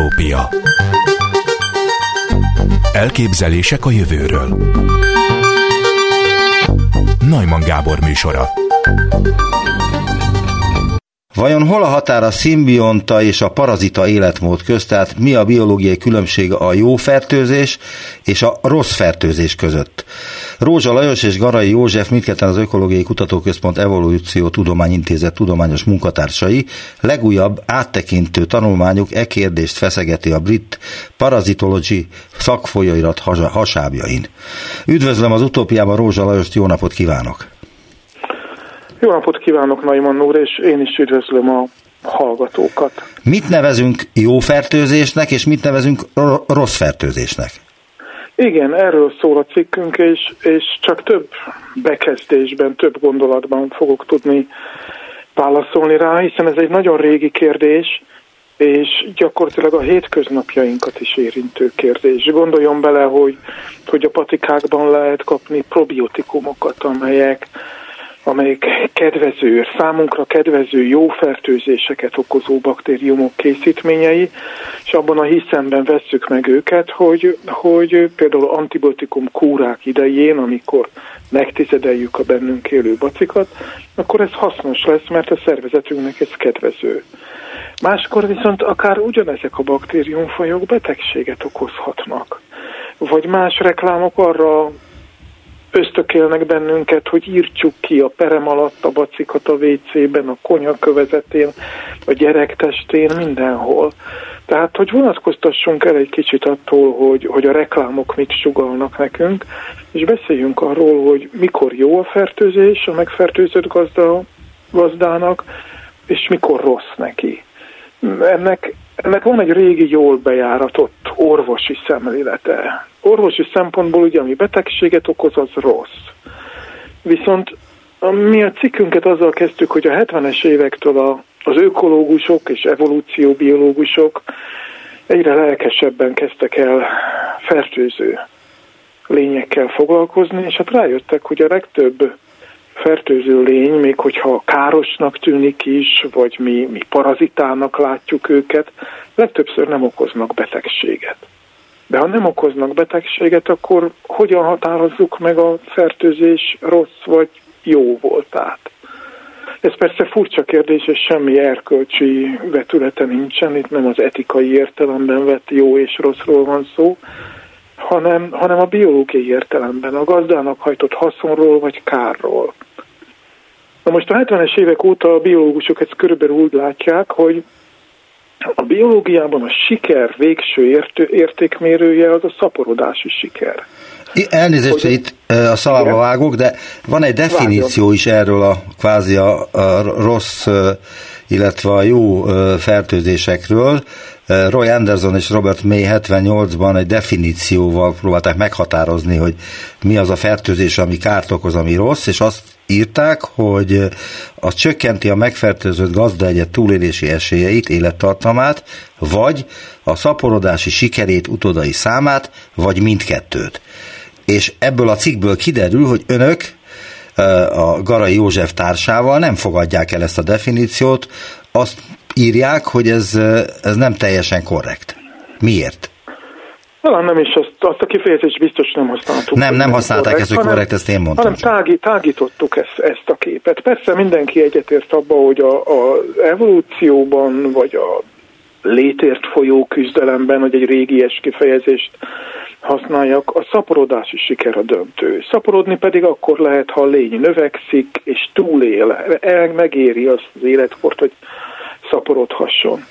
Utópia. Elképzelések a jövőről. Najman Gábor műsora Vajon hol a határ a szimbionta és a parazita életmód közt, tehát mi a biológiai különbség a jó fertőzés és a rossz fertőzés között? Rózsa Lajos és Garai József mindketten az Ökológiai Kutatóközpont Evolúció Tudományintézet tudományos munkatársai legújabb áttekintő tanulmányuk e kérdést feszegeti a brit Parasitology szakfolyóirat hasábjain. Üdvözlöm az utópiában Rózsa Lajost, jó napot kívánok! Jó napot kívánok, Naiman úr, és én is üdvözlöm a hallgatókat. Mit nevezünk jó fertőzésnek, és mit nevezünk rossz fertőzésnek? Igen, erről szól a cikkünk, és, és csak több bekezdésben, több gondolatban fogok tudni válaszolni rá, hiszen ez egy nagyon régi kérdés, és gyakorlatilag a hétköznapjainkat is érintő kérdés. Gondoljon bele, hogy, hogy a patikákban lehet kapni probiotikumokat, amelyek amelyik kedvező, számunkra kedvező jó fertőzéseket okozó baktériumok készítményei, és abban a hiszemben vesszük meg őket, hogy, hogy például antibiotikum kúrák idején, amikor megtizedeljük a bennünk élő bacikat, akkor ez hasznos lesz, mert a szervezetünknek ez kedvező. Máskor viszont akár ugyanezek a baktériumfajok betegséget okozhatnak. Vagy más reklámok arra ösztökélnek bennünket, hogy írtsuk ki a perem alatt a bacikat a WC-ben, a konyha kövezetén, a gyerek testén, mindenhol. Tehát, hogy vonatkoztassunk el egy kicsit attól, hogy, hogy a reklámok mit sugalnak nekünk, és beszéljünk arról, hogy mikor jó a fertőzés a megfertőzött gazda, gazdának, és mikor rossz neki. Ennek, ennek van egy régi, jól bejáratott orvosi szemlélete. Orvosi szempontból ugye, ami betegséget okoz, az rossz. Viszont mi a cikkünket azzal kezdtük, hogy a 70-es évektől a, az ökológusok és evolúcióbiológusok egyre lelkesebben kezdtek el fertőző lényekkel foglalkozni, és hát rájöttek, hogy a legtöbb fertőző lény, még hogyha károsnak tűnik is, vagy mi, mi parazitának látjuk őket, legtöbbször nem okoznak betegséget. De ha nem okoznak betegséget, akkor hogyan határozzuk meg a fertőzés rossz vagy jó voltát? Ez persze furcsa kérdés, és semmi erkölcsi vetülete nincsen, itt nem az etikai értelemben vett jó és rosszról van szó, hanem, hanem a biológiai értelemben, a gazdának hajtott haszonról vagy kárról. Na most a 70-es évek óta a biológusok ezt körülbelül úgy látják, hogy a biológiában a siker végső értő, értékmérője az a szaporodási siker. Elnézést, hogy itt a szavába vágok, de van egy definíció Vágjon. is erről a kvázi a, a rossz, illetve a jó fertőzésekről. Roy Anderson és Robert May 78-ban egy definícióval próbálták meghatározni, hogy mi az a fertőzés, ami kárt okoz, ami rossz, és azt írták, hogy az csökkenti a megfertőzött gazdaegyet túlélési esélyeit, élettartamát, vagy a szaporodási sikerét, utódai számát, vagy mindkettőt. És ebből a cikkből kiderül, hogy önök a Garai József társával nem fogadják el ezt a definíciót, azt írják, hogy ez, ez nem teljesen korrekt. Miért? Talán nem is, azt, azt a kifejezést biztos nem használtuk. Nem, nem használták ezt, hogy korrekt, ezt én mondtam. Hanem tági, tágítottuk ezt, ezt a képet. Persze mindenki egyetért abba, hogy a evolúcióban, vagy a létért folyó küzdelemben, hogy egy régies kifejezést használjak, a szaporodási siker a döntő. Szaporodni pedig akkor lehet, ha a lény növekszik és túlél, megéri azt az életkort, hogy szaporodhasson.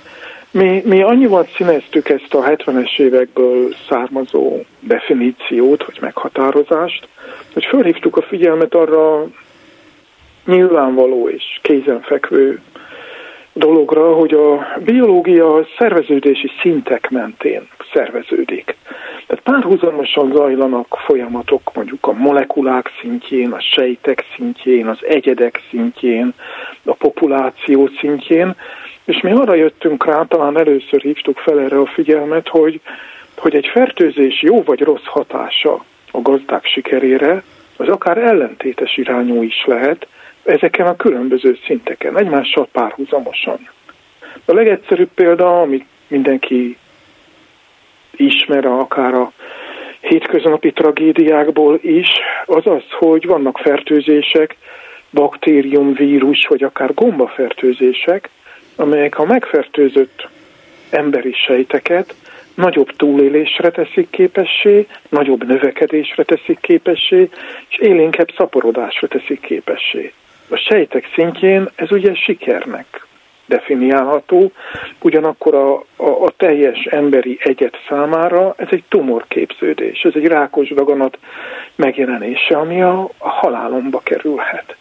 Mi, mi annyival színeztük ezt a 70-es évekből származó definíciót, vagy meghatározást, hogy felhívtuk a figyelmet arra nyilvánvaló és kézenfekvő dologra, hogy a biológia szerveződési szintek mentén szerveződik. Tehát párhuzamosan zajlanak folyamatok mondjuk a molekulák szintjén, a sejtek szintjén, az egyedek szintjén, a populáció szintjén, és mi arra jöttünk rá, talán először hívtuk fel erre a figyelmet, hogy, hogy egy fertőzés jó vagy rossz hatása a gazdák sikerére, az akár ellentétes irányú is lehet, ezeken a különböző szinteken, egymással párhuzamosan. A legegyszerűbb példa, amit mindenki ismer akár a hétköznapi tragédiákból is, az az, hogy vannak fertőzések, baktérium, vírus, vagy akár gombafertőzések, amelyek a megfertőzött emberi sejteket nagyobb túlélésre teszik képessé, nagyobb növekedésre teszik képessé, és élénkebb szaporodásra teszik képessé. A sejtek szintjén ez ugye sikernek definiálható, ugyanakkor a, a, a teljes emberi egyet számára ez egy tumorképződés, ez egy rákos daganat megjelenése, ami a, a halálomba kerülhet.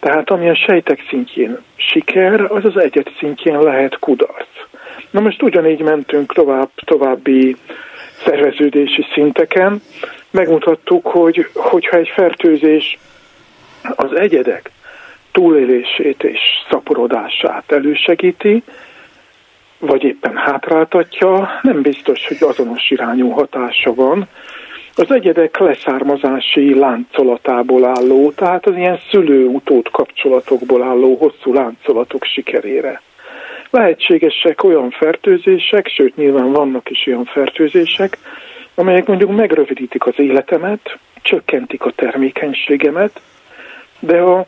Tehát ami a sejtek szintjén siker, az az egyet szintjén lehet kudarc. Na most ugyanígy mentünk tovább, további szerveződési szinteken. Megmutattuk, hogy hogyha egy fertőzés az egyedek túlélését és szaporodását elősegíti, vagy éppen hátráltatja, nem biztos, hogy azonos irányú hatása van. Az egyedek leszármazási láncolatából álló, tehát az ilyen szülő-utód kapcsolatokból álló hosszú láncolatok sikerére. Lehetségesek olyan fertőzések, sőt nyilván vannak is olyan fertőzések, amelyek mondjuk megrövidítik az életemet, csökkentik a termékenységemet, de a,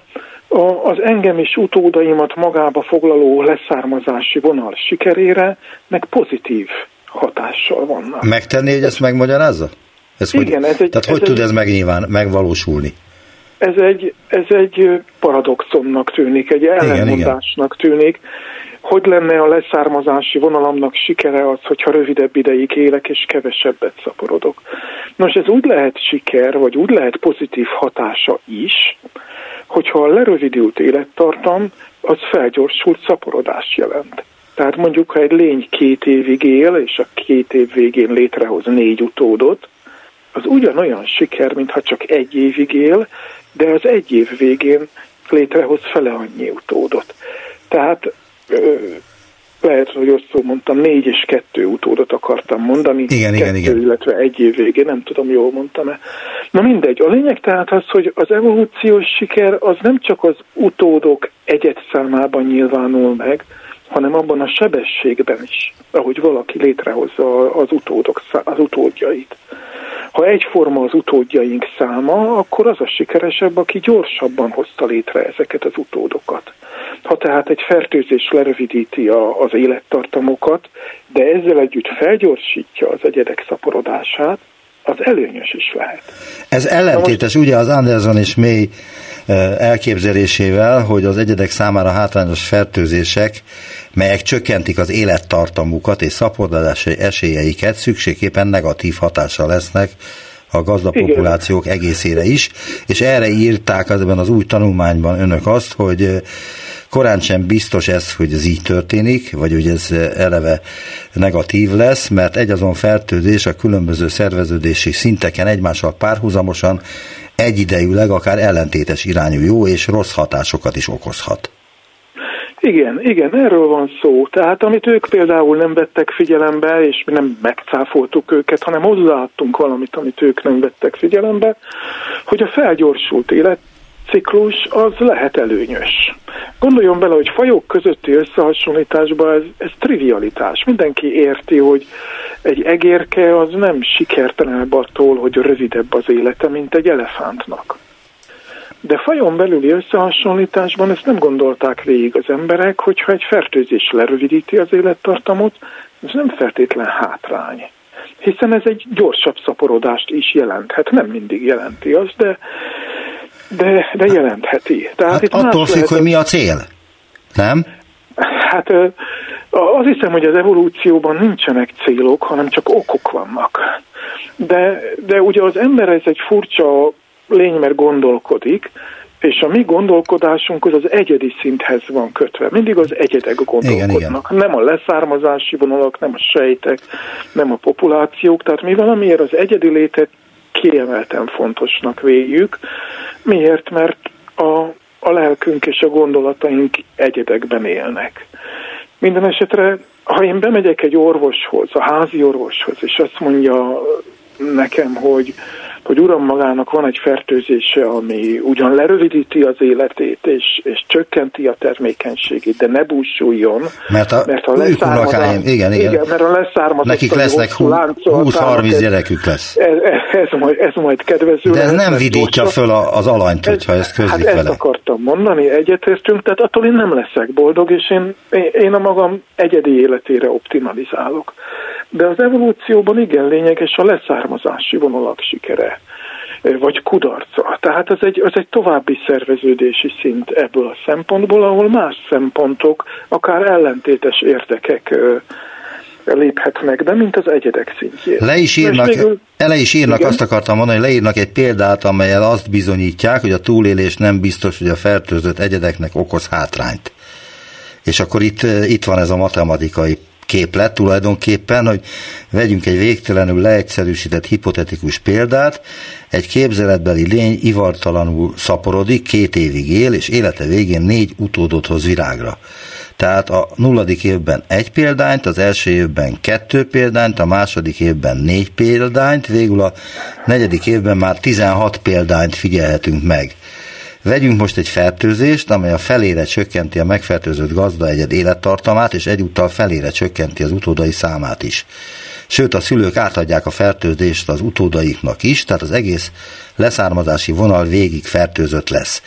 a, az engem és utódaimat magába foglaló leszármazási vonal sikerére meg pozitív hatással vannak. Megtenni, hogy ezt megmagyarázza? Ez Igen, hogy, ez egy, tehát ez hogy egy, tud ez megnyilván, megvalósulni? Ez egy, ez egy paradoxonnak tűnik, egy ellenmondásnak tűnik. Hogy lenne a leszármazási vonalamnak sikere az, hogyha rövidebb ideig élek és kevesebbet szaporodok? Nos, ez úgy lehet siker, vagy úgy lehet pozitív hatása is, hogyha a lerövidült élettartam, az felgyorsult szaporodást jelent. Tehát mondjuk, ha egy lény két évig él, és a két év végén létrehoz négy utódot, az ugyanolyan siker, mintha csak egy évig él, de az egy év végén létrehoz fele annyi utódot. Tehát lehet, hogy rosszul mondtam, négy és kettő utódot akartam mondani. Igen, kettő, igen, igen. Illetve egy év végén, nem tudom, jól mondtam-e. Na mindegy, a lényeg tehát az, hogy az evolúciós siker az nem csak az utódok egyet számában nyilvánul meg, hanem abban a sebességben is, ahogy valaki létrehozza az utódok, az utódjait. Ha egyforma az utódjaink száma, akkor az a sikeresebb, aki gyorsabban hozta létre ezeket az utódokat. Ha tehát egy fertőzés lerövidíti a, az élettartamokat, de ezzel együtt felgyorsítja az egyedek szaporodását, az előnyös is lehet. Ez ellentétes, ugye az Anderson és May elképzelésével, hogy az egyedek számára hátrányos fertőzések, melyek csökkentik az élettartamukat és szaporodási esélyeiket, szükségképpen negatív hatással lesznek a gazdapopulációk egészére is, és erre írták ebben az új tanulmányban önök azt, hogy korán sem biztos ez, hogy ez így történik, vagy hogy ez eleve negatív lesz, mert egy azon fertőzés a különböző szerveződési szinteken egymással párhuzamosan egyidejűleg akár ellentétes irányú jó és rossz hatásokat is okozhat. Igen, igen, erről van szó. Tehát amit ők például nem vettek figyelembe, és mi nem megcáfoltuk őket, hanem hozzáadtunk valamit, amit ők nem vettek figyelembe, hogy a felgyorsult életciklus az lehet előnyös. Gondoljon bele, hogy fajok közötti összehasonlításban ez, ez trivialitás. Mindenki érti, hogy egy egérke az nem sikertelenebb attól, hogy rövidebb az élete, mint egy elefántnak. De fajon belüli összehasonlításban ezt nem gondolták végig az emberek, hogyha egy fertőzés lerövidíti az élettartamot, ez nem feltétlen hátrány. Hiszen ez egy gyorsabb szaporodást is jelenthet. Nem mindig jelenti azt, de, de, de jelentheti. Tehát hát itt attól függ, hogy mi a cél, nem? Hát az hiszem, hogy az evolúcióban nincsenek célok, hanem csak okok vannak. De, de ugye az ember ez egy furcsa lény, mert gondolkodik, és a mi gondolkodásunk az az egyedi szinthez van kötve. Mindig az egyedek gondolkodnak. Igen, igen. Nem a leszármazási vonalak, nem a sejtek, nem a populációk. Tehát mi valamiért az egyedi létet kiemelten fontosnak véljük. Miért? Mert a, a lelkünk és a gondolataink egyedekben élnek. Minden esetre, ha én bemegyek egy orvoshoz, a házi orvoshoz, és azt mondja, nekem, hogy hogy uram magának van egy fertőzése, ami ugyan lerövidíti az életét, és, és csökkenti a termékenységét, de ne búsuljon. Mert a, mert a leszármazás, igen, igen, igen, mert a leszármazás Nekik lesznek 20-30 gyerekük lesz. Ez, ez, majd, ez majd kedvező. De ez nem vidítja föl az alanyt, hogyha ezt közlik hát vele. ezt akartam mondani, egyetértünk, tehát attól én nem leszek boldog, és én, én a magam egyedi életére optimalizálok. De az evolúcióban igen lényeges a leszármazási vonalak sikere vagy kudarca. Tehát ez egy, ez egy további szerveződési szint ebből a szempontból, ahol más szempontok, akár ellentétes érdekek léphetnek be, mint az egyedek szintjén. Le is írnak, végül, ele is írnak igen? azt akartam mondani, hogy leírnak egy példát, amelyel azt bizonyítják, hogy a túlélés nem biztos, hogy a fertőzött egyedeknek okoz hátrányt. És akkor itt, itt van ez a matematikai képlet tulajdonképpen, hogy vegyünk egy végtelenül leegyszerűsített hipotetikus példát, egy képzeletbeli lény ivartalanul szaporodik, két évig él, és élete végén négy utódot hoz virágra. Tehát a nulladik évben egy példányt, az első évben kettő példányt, a második évben négy példányt, végül a negyedik évben már 16 példányt figyelhetünk meg. Vegyünk most egy fertőzést, amely a felére csökkenti a megfertőzött gazda egyed élettartamát, és egyúttal felére csökkenti az utódai számát is. Sőt, a szülők átadják a fertőzést az utódaiknak is, tehát az egész leszármazási vonal végig fertőzött lesz.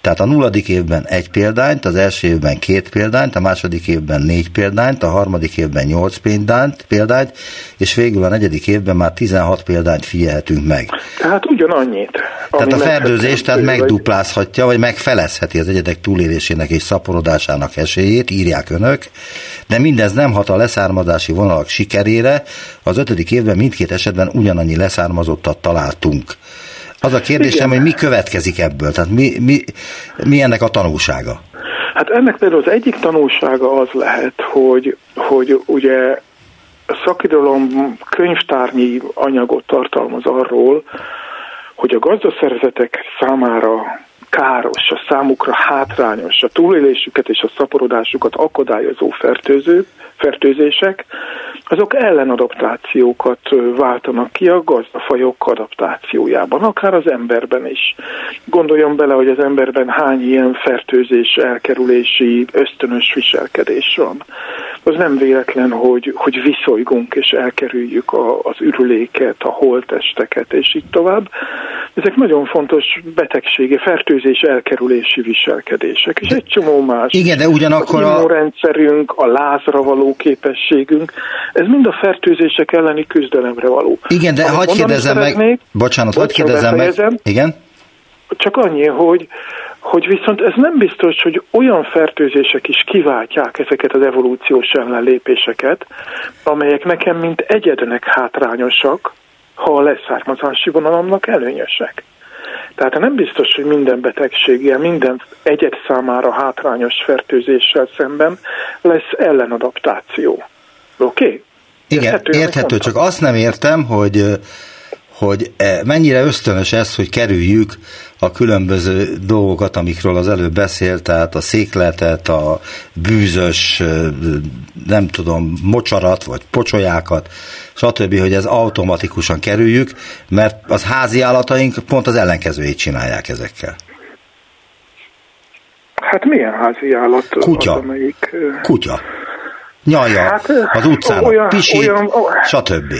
Tehát a nulladik évben egy példányt, az első évben két példányt, a második évben négy példányt, a harmadik évben nyolc példányt, példányt és végül a negyedik évben már 16 példányt figyelhetünk meg. Tehát ugyanannyit. Tehát a ferdőzés tehát megduplázhatja, vagy megfelezheti az egyedek túlélésének és szaporodásának esélyét, írják önök, de mindez nem hat a leszármazási vonalak sikerére, az ötödik évben mindkét esetben ugyanannyi leszármazottat találtunk. Az a kérdésem, Igen. hogy mi következik ebből, tehát mi, mi, mi ennek a tanulsága? Hát ennek például az egyik tanulsága az lehet, hogy, hogy ugye a szakidalom könyvtárnyi anyagot tartalmaz arról, hogy a gazdaszervezetek számára káros, a számukra hátrányos, a túlélésüket és a szaporodásukat akadályozó fertőzők, fertőzések, azok ellenadaptációkat váltanak ki a gazdafajok adaptációjában, akár az emberben is. Gondoljon bele, hogy az emberben hány ilyen fertőzés, elkerülési, ösztönös viselkedés van. Az nem véletlen, hogy, hogy viszolygunk és elkerüljük a, az ürüléket, a holtesteket, és így tovább. Ezek nagyon fontos betegsége, fertőzés elkerülési viselkedések, és egy csomó más. Igen, de ugyanakkor a... rendszerünk, a lázra való képességünk, ez mind a fertőzések elleni küzdelemre való. Igen, de hagyd kérdezem meg, bocsánat, hagyd kérdezem meg, igen? Csak annyi, hogy, hogy viszont ez nem biztos, hogy olyan fertőzések is kiváltják ezeket az evolúciós ellenlépéseket, amelyek nekem mint egyednek hátrányosak, ha a leszármazási vonalamnak előnyösek. Tehát nem biztos, hogy minden betegséggel, minden egyed számára hátrányos fertőzéssel szemben lesz ellenadaptáció. Oké? Okay? Igen, érthető csak azt nem értem, hogy hogy e, mennyire ösztönös ez, hogy kerüljük a különböző dolgokat, amikről az előbb beszélt, tehát a székletet, a bűzös, nem tudom, mocsarat, vagy pocsolyákat, stb., hogy ez automatikusan kerüljük, mert az házi állataink pont az ellenkezőjét csinálják ezekkel. Hát milyen házi állat? Kutya. Az, amelyik... Kutya. Nyalja hát, az utcán, olyan, pisi, olyan, stb.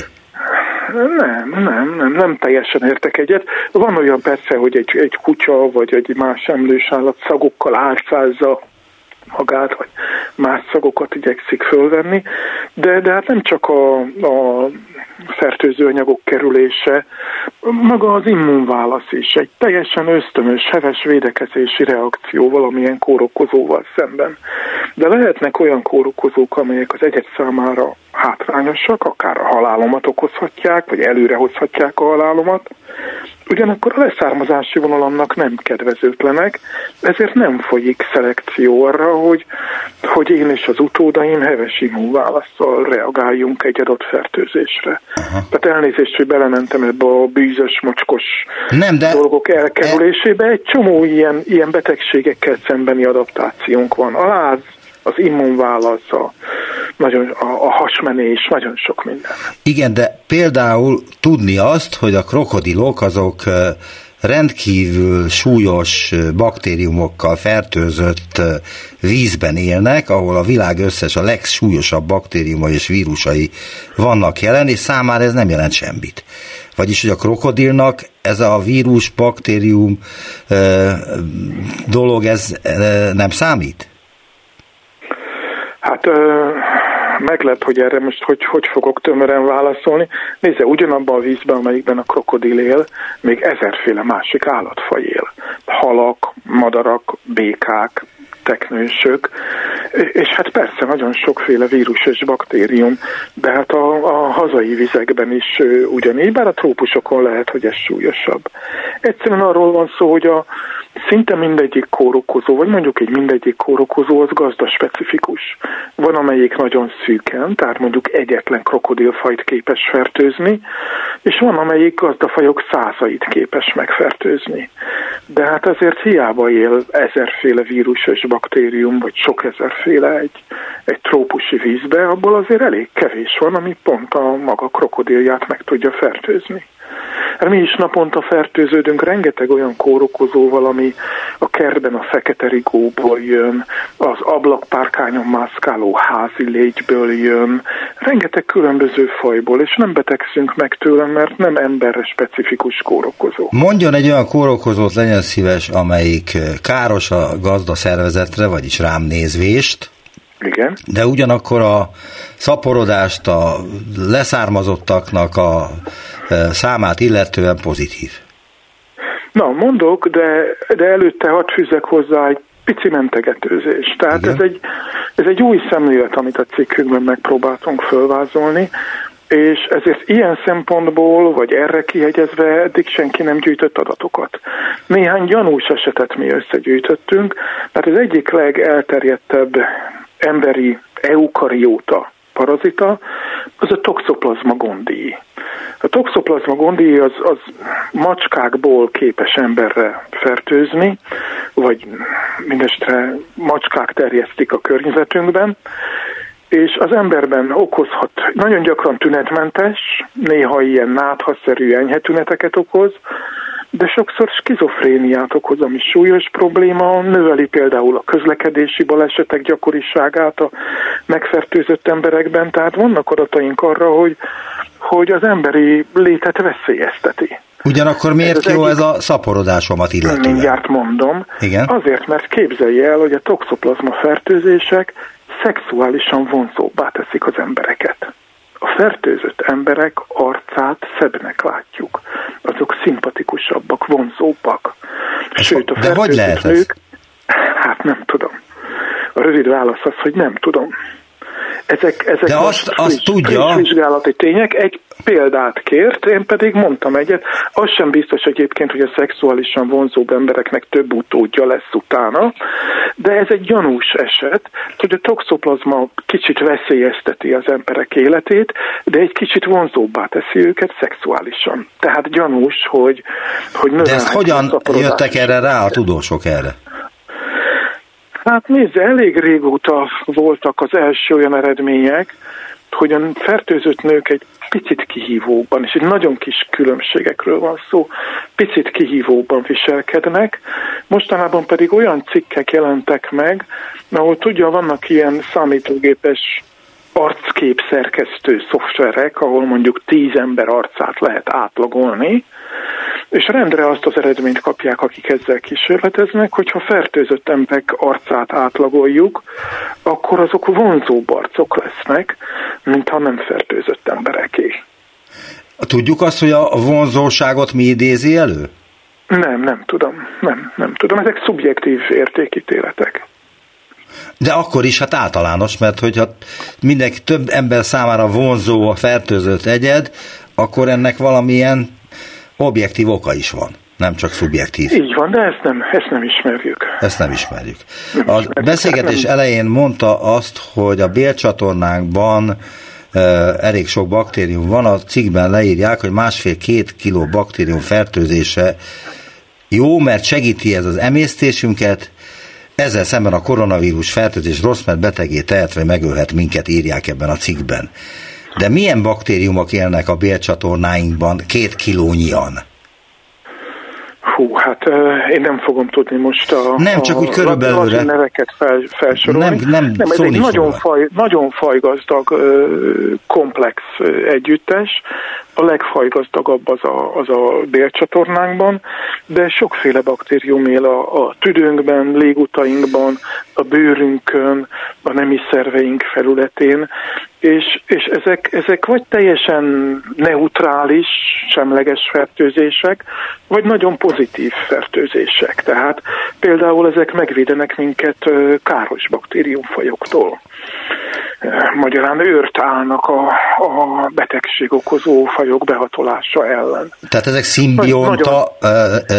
Nem, nem, nem, nem teljesen értek egyet. Van olyan persze, hogy egy, egy kutya vagy egy más emlős állat szagokkal álcázza magát, vagy más szagokat igyekszik fölvenni, de, de hát nem csak a, a fertőző anyagok kerülése, maga az immunválasz is egy teljesen ösztönös, heves védekezési reakció valamilyen kórokozóval szemben. De lehetnek olyan kórokozók, amelyek az egyet számára hátrányosak, akár a halálomat okozhatják, vagy előrehozhatják a halálomat, ugyanakkor a leszármazási vonalamnak nem kedvezőtlenek, ezért nem folyik szelekció arra, hogy, hogy én és az utódaim heves immunválaszsal reagáljunk egy adott fertőzésre. Aha. Tehát elnézést, hogy belementem ebbe a bűzös, mocskos nem, de dolgok elkerülésébe. Egy csomó ilyen, ilyen betegségekkel szembeni adaptációnk van. A láz, az immunválasz, a, nagyon, a, a hasmenés, nagyon sok minden. Igen, de például tudni azt, hogy a krokodilok azok rendkívül súlyos baktériumokkal fertőzött vízben élnek, ahol a világ összes a legsúlyosabb baktériuma és vírusai vannak jelen, és számára ez nem jelent semmit. Vagyis, hogy a krokodilnak ez a vírus, baktérium dolog, ez nem számít? Hát meglep, hogy erre most hogy, hogy fogok tömören válaszolni. Nézze, ugyanabban a vízben, amelyikben a krokodil él, még ezerféle másik állatfaj él. Halak, madarak, békák, teknősök, és hát persze nagyon sokféle vírus és baktérium, de hát a, a hazai vizekben is ugyanígy, bár a trópusokon lehet, hogy ez súlyosabb. Egyszerűen arról van szó, hogy a szinte mindegyik kórokozó, vagy mondjuk egy mindegyik kórokozó az gazda specifikus. Van amelyik nagyon szűken, tehát mondjuk egyetlen krokodilfajt képes fertőzni, és van amelyik gazdafajok százait képes megfertőzni. De hát azért hiába él ezerféle vírus és baktérium, vagy sok ezerféle egy, egy trópusi vízbe, abból azért elég kevés van, ami pont a maga krokodilját meg tudja fertőzni. Hát mi is naponta fertőződünk rengeteg olyan kórokozóval, ami a kertben a fekete rigóból jön, az ablakpárkányon mászkáló házi légyből jön, rengeteg különböző fajból, és nem betegszünk meg tőle, mert nem emberre specifikus kórokozó. Mondjon egy olyan kórokozót, legyen szíves, amelyik káros a gazda szervezetre, vagyis rám nézvést, igen. De ugyanakkor a szaporodást a leszármazottaknak a számát illetően pozitív. Na, mondok, de, de előtte hadd fűzek hozzá egy pici mentegetőzés. Tehát ez egy, ez egy új szemlélet, amit a cikkünkben megpróbáltunk fölvázolni, és ezért ilyen szempontból, vagy erre kihegyezve eddig senki nem gyűjtött adatokat. Néhány gyanús esetet mi összegyűjtöttünk, mert az egyik legelterjedtebb emberi eukarióta parazita, az a toxoplazma gondii. A toxoplazma gondii az, az macskákból képes emberre fertőzni, vagy mindestre macskák terjesztik a környezetünkben, és az emberben okozhat nagyon gyakran tünetmentes, néha ilyen náthaszerű enyhe tüneteket okoz, de sokszor skizofréniát okoz, ami súlyos probléma, növeli például a közlekedési balesetek gyakoriságát a megfertőzött emberekben, tehát vannak adataink arra, hogy, hogy az emberi létet veszélyezteti. Ugyanakkor miért ez jó ez a szaporodásomat illetően? Mindjárt mondom. Igen? Azért, mert képzelje el, hogy a toxoplazma fertőzések szexuálisan vonzóbbá teszik az embereket a fertőzött emberek arcát szebbnek látjuk. Azok szimpatikusabbak, vonzóbbak. Sőt, a De hogy lehet ez? nők, hát nem tudom. A rövid válasz az, hogy nem tudom. Ezek, ezek De azt, friss, azt tudja... Friss vizsgálati tények. Egy példát kért, én pedig mondtam egyet. Az sem biztos egyébként, hogy a szexuálisan vonzóbb embereknek több utódja lesz utána, de ez egy gyanús eset, hogy a toxoplazma kicsit veszélyezteti az emberek életét, de egy kicsit vonzóbbá teszi őket szexuálisan. Tehát gyanús, hogy, hogy De ezt hogyan jöttek erre rá a tudósok erre? Hát nézze, elég régóta voltak az első olyan eredmények, hogy a fertőzött nők egy picit kihívóban, és egy nagyon kis különbségekről van szó, picit kihívóban viselkednek, mostanában pedig olyan cikkek jelentek meg, ahol tudja, vannak ilyen számítógépes arckép szerkesztő szoftverek, ahol mondjuk tíz ember arcát lehet átlagolni, és rendre azt az eredményt kapják, akik ezzel kísérleteznek, hogyha fertőzött emberek arcát átlagoljuk, akkor azok vonzóbb arcok lesznek, mint ha nem fertőzött embereké. Tudjuk azt, hogy a vonzóságot mi idézi elő? Nem, nem tudom. Nem, nem tudom. Ezek szubjektív értékítéletek. De akkor is hát általános, mert hogyha mindenki több ember számára vonzó a fertőzött egyed, akkor ennek valamilyen objektív oka is van, nem csak szubjektív. Így van, de ezt nem, ezt nem ismerjük. Ezt nem ismerjük. Nem a ismerjük. beszélgetés nem... elején mondta azt, hogy a bélcsatornánkban elég sok baktérium van, a cikkben leírják, hogy másfél-két kiló baktérium fertőzése jó, mert segíti ez az emésztésünket, ezzel szemben a koronavírus fertőzés rossz, mert betegé tehetve megölhet minket, írják ebben a cikkben. De milyen baktériumok élnek a bélcsatornáinkban két kilónyian? Hú, hát én nem fogom tudni most a, nem, csak úgy körülbelül a neveket fel, felsorolni. Nem, nem, nem ez egy nagyon, faj, nagyon fajgazdag, komplex együttes, a legfajgazdagabb az a, az a bélcsatornánkban, de sokféle baktérium él a, a tüdőnkben, légutainkban, a bőrünkön, a nemi szerveink felületén, és, és ezek, ezek vagy teljesen neutrális, semleges fertőzések, vagy nagyon pozitív fertőzések. Tehát például ezek megvédenek minket káros baktériumfajoktól. Magyarán őrt állnak a, a betegség okozó fajok behatolása ellen. Tehát ezek szimbióta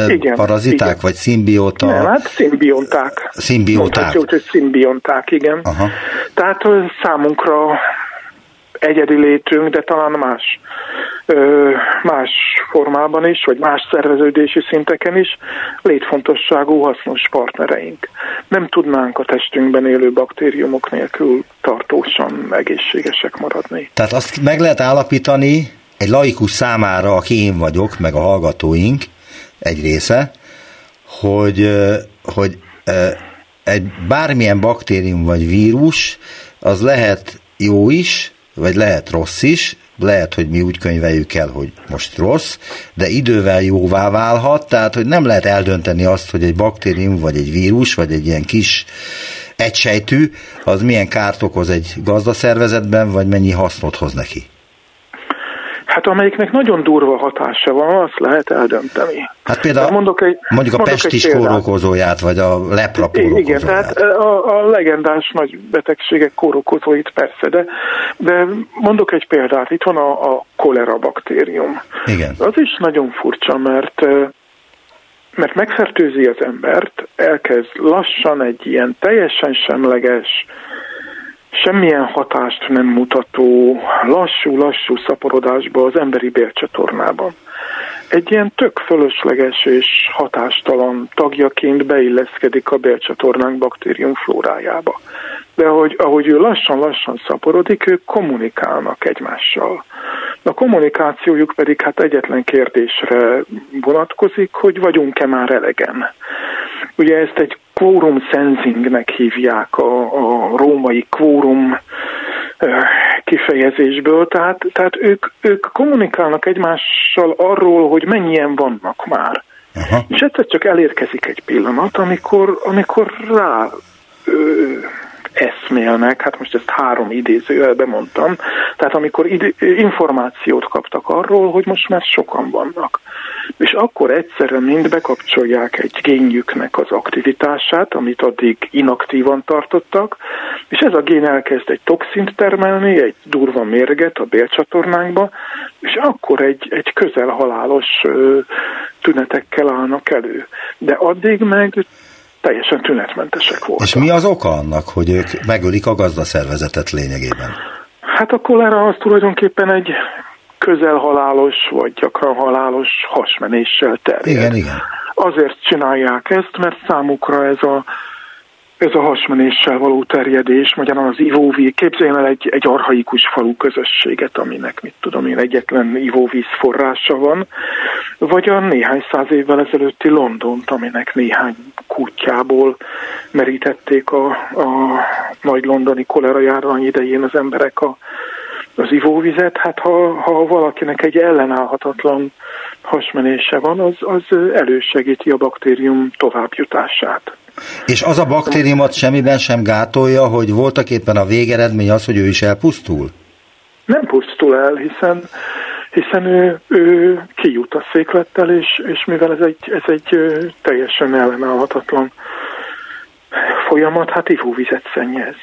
igen, paraziták, igen. vagy szimbióta? Nem, hát szimbionták. Szimbionták. Mondhatjuk, hogy szimbionták, igen. Aha. Tehát számunkra egyedi létünk, de talán más, más formában is, vagy más szerveződési szinteken is létfontosságú hasznos partnereink. Nem tudnánk a testünkben élő baktériumok nélkül tartósan egészségesek maradni. Tehát azt meg lehet állapítani egy laikus számára, aki én vagyok, meg a hallgatóink egy része, hogy, hogy egy bármilyen baktérium vagy vírus, az lehet jó is, vagy lehet rossz is, lehet, hogy mi úgy könyveljük el, hogy most rossz, de idővel jóvá válhat, tehát hogy nem lehet eldönteni azt, hogy egy baktérium, vagy egy vírus, vagy egy ilyen kis egysejtű, az milyen kárt okoz egy gazdaszervezetben, vagy mennyi hasznot hoz neki. Hát amelyiknek nagyon durva hatása van, azt lehet eldönteni. Hát például mondok egy, mondjuk a mondok pestis kórokozóját, vagy a lepra kórokozóját. Igen, tehát a, a legendás nagy betegségek kórokozóit persze, de, de mondok egy példát, itt van a, a kolera baktérium. Igen. Az is nagyon furcsa, mert mert megfertőzi az embert, elkezd lassan egy ilyen teljesen semleges, semmilyen hatást nem mutató, lassú-lassú szaporodásba az emberi bélcsatornában. Egy ilyen tök fölösleges és hatástalan tagjaként beilleszkedik a bélcsatornánk baktérium flórájába. De ahogy, ahogy ő lassan-lassan szaporodik, ők kommunikálnak egymással. A kommunikációjuk pedig hát egyetlen kérdésre vonatkozik, hogy vagyunk-e már elegen. Ugye ezt egy quorum sensingnek hívják a, a római quorum kifejezésből, tehát, tehát ők, ők kommunikálnak egymással arról, hogy mennyien vannak már. Aha. És egyszer csak elérkezik egy pillanat, amikor, amikor rá ö, eszmélnek, hát most ezt három idézőjelbe mondtam, tehát amikor id- információt kaptak arról, hogy most már sokan vannak. És akkor egyszerre mind bekapcsolják egy génjüknek az aktivitását, amit addig inaktívan tartottak, és ez a gén elkezd egy toxint termelni, egy durva mérget a bélcsatornánkba, és akkor egy, egy közel halálos ö, tünetekkel állnak elő. De addig meg teljesen tünetmentesek voltak. És mi az oka annak, hogy ők megölik a gazdaszervezetet lényegében? Hát a kolera az tulajdonképpen egy közel halálos, vagy gyakran halálos hasmenéssel terjed. Igen, igen. Azért csinálják ezt, mert számukra ez a ez a hasmenéssel való terjedés, magyarán az ivóvíz, képzeljen el egy, egy arhaikus falu közösséget, aminek, mit tudom én, egyetlen ivóvíz forrása van, vagy a néhány száz évvel ezelőtti Londont, aminek néhány kutyából merítették a, a nagy londoni kolera járvány idején az emberek a, az ivóvizet, hát ha, ha valakinek egy ellenállhatatlan hasmenése van, az, az elősegíti a baktérium továbbjutását. És az a baktériumot semmiben sem gátolja, hogy voltak éppen a végeredmény az, hogy ő is elpusztul? Nem pusztul el, hiszen hiszen ő, ő kijut a széklettel, és, és mivel ez egy, ez egy teljesen ellenállhatatlan folyamat, hát ivóvizet szennyez.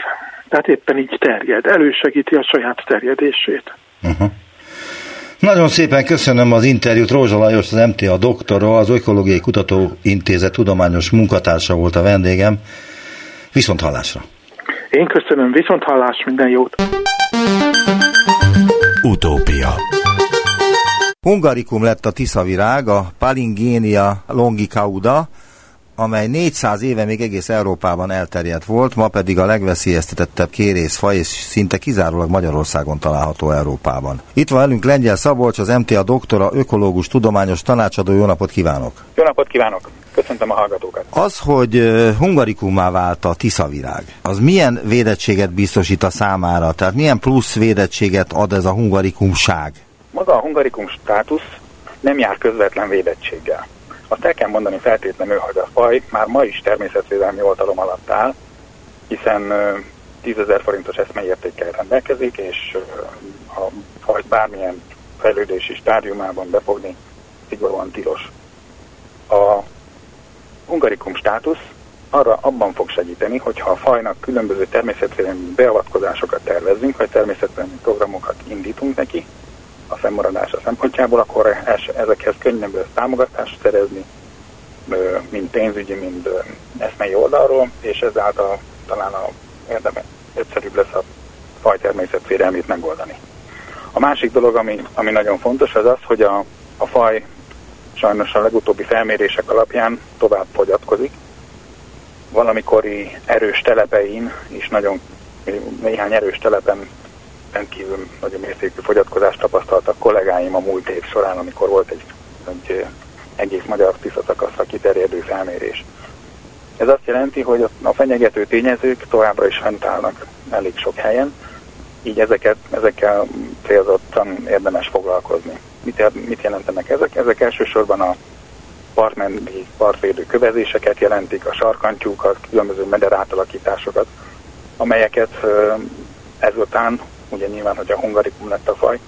Tehát éppen így terjed, elősegíti a saját terjedését. Uh-huh. Nagyon szépen köszönöm az interjút. Rózsa Lajos, az MTA doktora, az Ökológiai Kutatóintézet tudományos munkatársa volt a vendégem. Viszont hallásra! Én köszönöm, viszont hallás, minden jót! Utópia Hungarikum lett a tiszavirág, a Palingénia longicauda, amely 400 éve még egész Európában elterjedt volt, ma pedig a legveszélyeztetettebb kérészfaj, és szinte kizárólag Magyarországon található Európában. Itt van velünk Lengyel Szabolcs, az MTA doktora, ökológus, tudományos tanácsadó. Jó napot kívánok! Jó napot kívánok! Köszöntöm a hallgatókat! Az, hogy hungarikummá vált a tiszavirág, az milyen védettséget biztosít a számára? Tehát milyen plusz védettséget ad ez a hungarikumság? Maga a hungarikum státusz nem jár közvetlen védettséggel. Azt el kell mondani feltétlenül, hogy a faj már ma is természetvédelmi oltalom alatt áll, hiszen 10 ezer forintos eszmeértékkel rendelkezik, és a faj bármilyen fejlődési stádiumában befogni szigorúan tilos. A hungarikum státusz arra abban fog segíteni, hogyha a fajnak különböző természetvédelmi beavatkozásokat tervezünk, vagy természetvédelmi programokat indítunk neki, a fennmaradása szempontjából, akkor ezekhez könnyebb támogatást szerezni, mind pénzügyi, mind eszmei oldalról, és ezáltal talán a érdeme, egyszerűbb lesz a faj természetvédelmét megoldani. A másik dolog, ami, ami nagyon fontos, az az, hogy a, a faj sajnos a legutóbbi felmérések alapján tovább fogyatkozik. Valamikori erős telepein is nagyon néhány erős telepen rendkívül nagyon mértékű fogyatkozást tapasztaltak kollégáim a múlt év során, amikor volt egy, egy egész magyar tisztaszakaszra kiterjedő felmérés. Ez azt jelenti, hogy a fenyegető tényezők továbbra is fent állnak elég sok helyen, így ezeket, ezekkel célzottan érdemes foglalkozni. Mit, mit jelentenek ezek? Ezek elsősorban a partmenti partvédő kövezéseket jelentik, a sarkantyúkat, különböző meder átalakításokat, amelyeket ezután ugye nyilván, hogy a hungarikum lett a faj,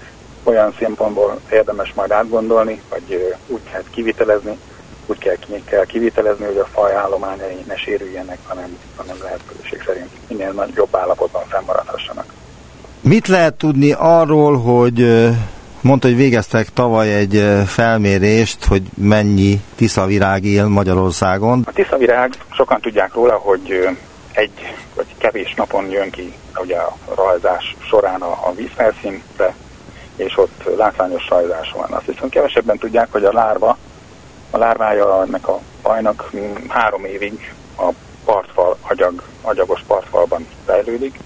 olyan szempontból érdemes majd átgondolni, vagy úgy kell kivitelezni, úgy kell, kell kivitelezni, hogy a faj állományai ne sérüljenek, hanem, hanem lehetőség szerint minél nagyobb állapotban fennmaradhassanak. Mit lehet tudni arról, hogy mondta, hogy végeztek tavaly egy felmérést, hogy mennyi tiszavirág él Magyarországon? A tiszavirág, sokan tudják róla, hogy egy vagy kevés napon jön ki ugye a rajzás során a, a vízfelszínre, és ott látványos rajzás van. Azt viszont kevesebben tudják, hogy a lárva, a lárvája ennek a fajnak három évig a partfal, agyag, agyagos partfalban fejlődik,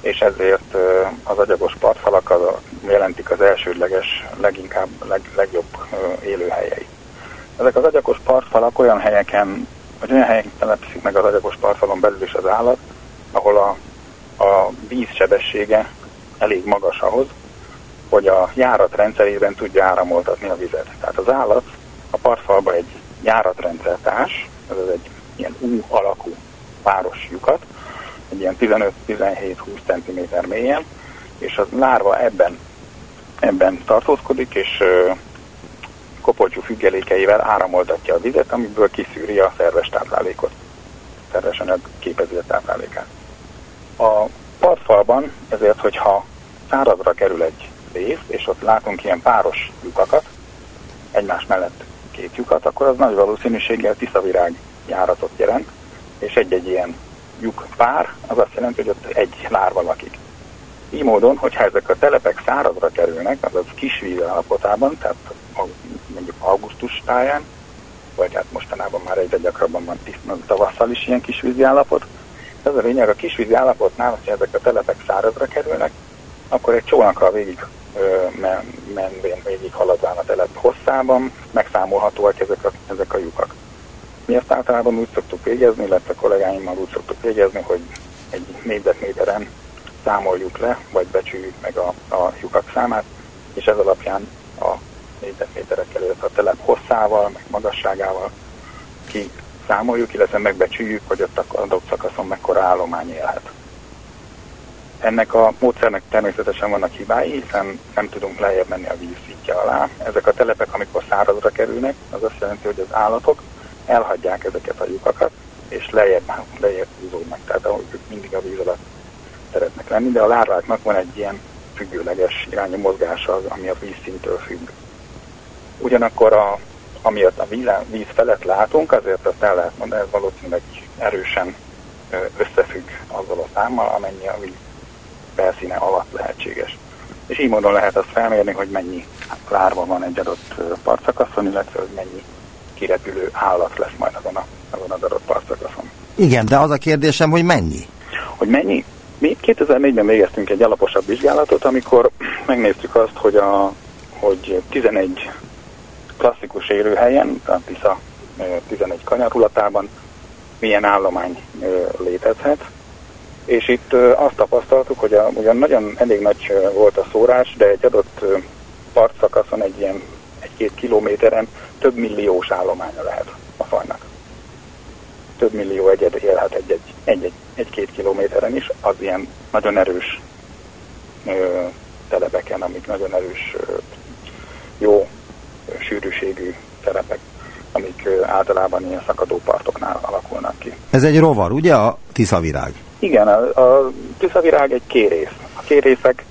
és ezért az agyagos partfalak az, jelentik az elsődleges, leginkább leg, legjobb élőhelyei. Ezek az agyagos partfalak olyan helyeken hogy olyan helyen telepszik meg az agyagos tartalom belül is az állat, ahol a, a víz elég magas ahhoz, hogy a járat rendszerében tudja áramoltatni a vizet. Tehát az állat a partfalba egy járatrendszer társ, ez egy ilyen U alakú páros lyukat, egy ilyen 15-17-20 cm mélyen, és az lárva ebben, ebben tartózkodik, és kopoltyú függelékeivel áramoltatja a vizet, amiből kiszűri a szerves táplálékot, szerves anyag képezi a táplálékát. A partfalban ezért, hogyha szárazra kerül egy rész, és ott látunk ilyen páros lyukakat, egymás mellett két lyukat, akkor az nagy valószínűséggel tiszavirág járatot jelent, és egy-egy ilyen lyuk pár, az azt jelenti, hogy ott egy lárva lakik. Így módon, hogyha ezek a telepek szárazra kerülnek, azaz kisvíz állapotában, tehát mondjuk augusztus táján, vagy hát mostanában már egyre gyakrabban van tavasszal is ilyen kisvízi állapot. Ez a lényeg, a kisvízi állapotnál, hogyha ezek a telepek szárazra kerülnek, akkor egy csónakkal végig men, menvén végig haladván a telep hosszában megszámolhatóak ezek a, ezek a lyukak. Mi ezt általában úgy szoktuk végezni, illetve kollégáimmal úgy szoktuk végezni, hogy egy négyzetméteren számoljuk le, vagy becsüljük meg a, a lyukak számát, és ez alapján a négyzetméterekkel, illetve a telep hosszával, meg magasságával ki számoljuk, illetve megbecsüljük, hogy ott a adott szakaszon mekkora állomány élhet. Ennek a módszernek természetesen vannak hibái, hiszen nem tudunk lejjebb menni a víz szintje alá. Ezek a telepek, amikor szárazra kerülnek, az azt jelenti, hogy az állatok elhagyják ezeket a lyukakat, és lejjebb, lejjebb húzódnak, tehát ők mindig a víz alatt szeretnek lenni, de a lárváknak van egy ilyen függőleges irányú mozgása, ami a vízszintől függ. Ugyanakkor a, amiatt a víz, felett látunk, azért azt el lehet mondani, ez valószínűleg erősen összefügg azzal a számmal, amennyi a víz felszíne alatt lehetséges. És így módon lehet azt felmérni, hogy mennyi lárva van egy adott partszakaszon, illetve hogy mennyi kirepülő állat lesz majd azon a azon az adott partszakaszon. Igen, de az a kérdésem, hogy mennyi? Hogy mennyi? Mi 2004-ben végeztünk egy alaposabb vizsgálatot, amikor megnéztük azt, hogy, a, hogy 11 klasszikus élőhelyen, a Tisza 11 kanyarulatában milyen állomány létezhet. És itt azt tapasztaltuk, hogy a, ugyan nagyon elég nagy volt a szórás, de egy adott partszakaszon egy ilyen egy-két kilométeren több milliós állománya lehet a fajnak. Több millió egyed élhet egy-egy, egy-két kilométeren is, az ilyen nagyon erős ö, telepeken, amik nagyon erős, ö, jó sűrűségű telepek, amik általában ilyen szakadó partoknál alakulnak ki. Ez egy rovar, ugye a tiszavirág? Igen, a, a tiszavirág egy kérész. A kérészek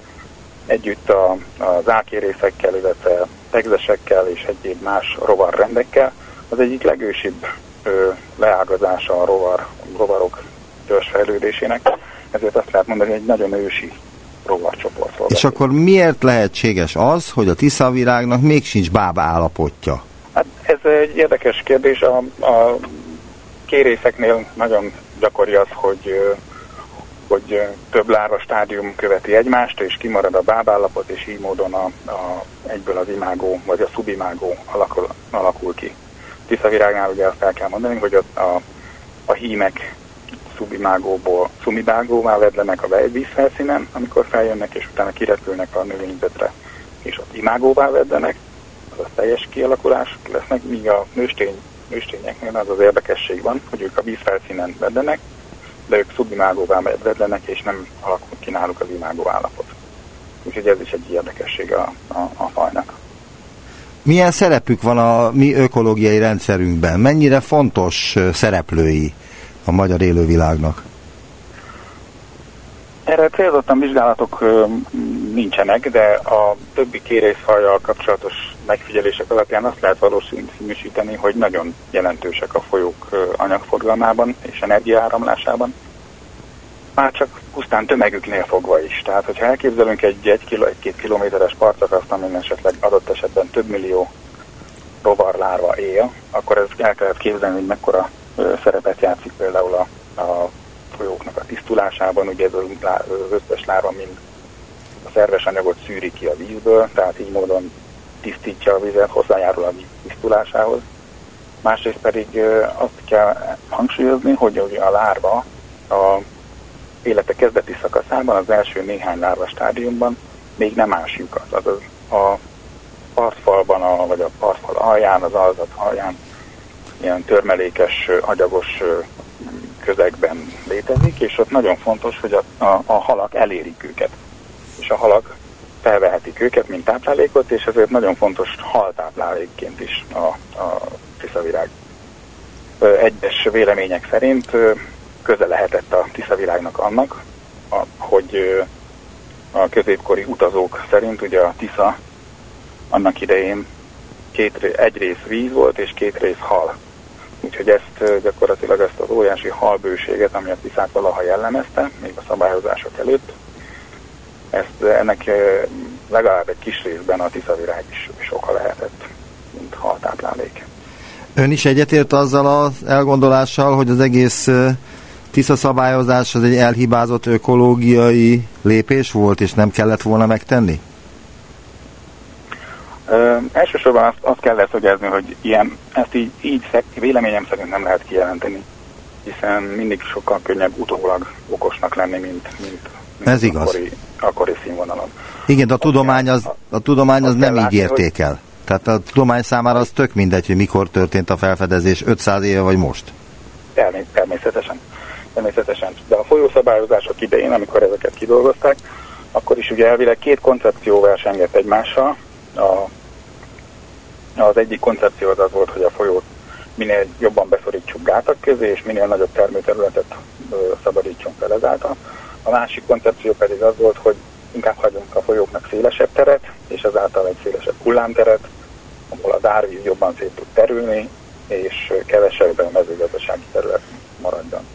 együtt a, az ákérészekkel, illetve tegzesekkel és egyéb más rovarrendekkel az egyik legősibb ö, leágazása a rovar, rovarok törzsfejlődésének. Ezért azt lehet mondani, hogy egy nagyon ősi rovarcsoportról. És akkor miért lehetséges az, hogy a tiszavirágnak még sincs bába állapotja? Hát ez egy érdekes kérdés. A, a kérészeknél nagyon gyakori az, hogy hogy több lárva stádium követi egymást, és kimarad a bábállapot, és így módon a, a, egyből az imágó, vagy a szubimágó alakul, alakul ki. Tiszavirágnál ugye azt el kell mondani, hogy a, a, a hímek szubimágóból szumibágóvá vedlenek a vízfelszínen, amikor feljönnek, és utána kirepülnek a növényzetre, és ott imágóvá vedlenek, az a teljes kialakulás lesznek, míg a nőstény, nőstényeknél az az érdekesség van, hogy ők a vízfelszínen vedlenek, de ők szubimágóvá vedlenek, és nem alakul ki náluk az imágó állapot. Úgyhogy ez is egy érdekesség a, a, a fajnak. Milyen szerepük van a mi ökológiai rendszerünkben? Mennyire fontos szereplői a magyar élővilágnak? Erre célzottan vizsgálatok nincsenek, de a többi kérészfajjal kapcsolatos megfigyelések alapján azt lehet valószínűsíteni, hogy nagyon jelentősek a folyók anyagforgalmában és energiaáramlásában. Már csak pusztán tömegüknél fogva is. Tehát, hogyha elképzelünk egy 1-2 kilométeres partszakaszt, amin esetleg adott esetben több millió rovarlárva él, akkor ez el kellett képzelni, hogy mekkora szerepet játszik például a, a folyóknak a tisztulásában, ugye ez az összes lárva mind a szerves anyagot szűri ki a vízből, tehát így módon tisztítja a vizet, hozzájárul a víz tisztulásához. Másrészt pedig azt kell hangsúlyozni, hogy a lárva a élete kezdeti szakaszában, az első néhány lárva stádiumban még nem ás lyukat. Azaz a partfalban, a, vagy a partfal alján, az alzat alján ilyen törmelékes, agyagos közegben létezik, és ott nagyon fontos, hogy a, a, a halak elérik őket. És a halak felvehetik őket, mint táplálékot, és ezért nagyon fontos haltáplálékként is a, a tiszavirág. Egyes vélemények szerint köze lehetett a tiszavirágnak annak, a, hogy a középkori utazók szerint ugye a Tisza annak idején két, egy rész víz volt és két rész hal. Úgyhogy ezt gyakorlatilag ezt az óriási halbőséget, ami a Tiszát valaha jellemezte, még a szabályozások előtt, ezt ennek legalább egy kis részben a tiszavirág is, is oka lehetett, mint haltáplálék. Ön is egyetért azzal az elgondolással, hogy az egész Tisza szabályozás az egy elhibázott ökológiai lépés volt, és nem kellett volna megtenni? Ö, elsősorban azt, azt kell leszögezni, hogy ilyen, ezt így, így véleményem szerint nem lehet kijelenteni, hiszen mindig sokkal könnyebb utólag okosnak lenni, mint, mint, mint Ez igaz. Akkori, akkori színvonalon. Igen, de a tudomány az, a tudomány az nem így értékel. Hogy... Tehát a tudomány számára az tök mindegy, hogy mikor történt a felfedezés, 500 éve vagy most. Természetesen. Természetesen. De a folyószabályozások idején, amikor ezeket kidolgozták, akkor is ugye elvileg két koncepció versengett egymással, a, az egyik koncepció az, az volt, hogy a folyót minél jobban beszorítsuk gátak közé, és minél nagyobb termőterületet ö, szabadítsunk fel ezáltal. A másik koncepció pedig az volt, hogy inkább hagyunk a folyóknak szélesebb teret, és ezáltal egy szélesebb hullámteret, ahol az árvíz jobban szét tud terülni, és kevesebb mezőgazdasági terület maradjon.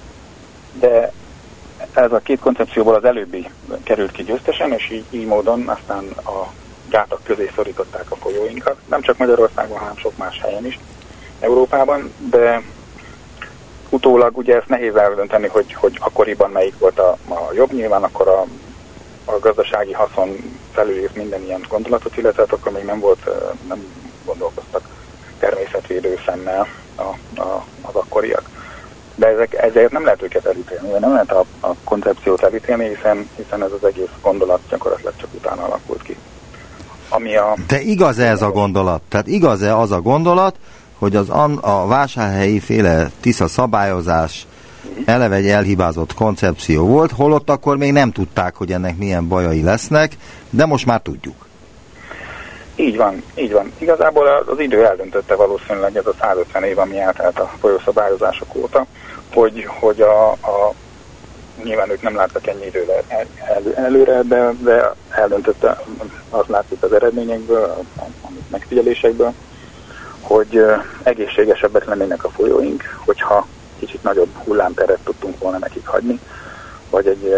De ez a két koncepcióból az előbbi került ki győztesen, és így, így módon aztán a gátak közé szorították a folyóinkat, nem csak Magyarországon, hanem sok más helyen is Európában, de utólag ugye ezt nehéz eldönteni, hogy, hogy akkoriban melyik volt a, a jobb, nyilván akkor a, a gazdasági haszon felülírt minden ilyen gondolatot, illetve hát akkor még nem volt, nem gondolkoztak természetvédő szemmel a, a, az akkoriak. De ezek, ezért nem lehet őket elítélni, nem lehet a, a koncepciót elítélni, hiszen, hiszen ez az egész gondolat gyakorlatilag csak utána alakult ki. Ami a... De igaz -e ez a gondolat? Tehát igaz-e az a gondolat, hogy az a vásárhelyi féle tisza szabályozás eleve egy elhibázott koncepció volt, holott akkor még nem tudták, hogy ennek milyen bajai lesznek, de most már tudjuk. Így van, így van. Igazából az idő eldöntötte valószínűleg ez a 150 év, ami eltelt a folyószabályozások óta, hogy, hogy a, a nyilván ők nem láttak ennyi időre el, el, előre, de, de eldöntötte, azt látszik az eredményekből, a, a megfigyelésekből, hogy egészségesebbek lennének a folyóink, hogyha kicsit nagyobb hullámteret tudtunk volna nekik hagyni, vagy egy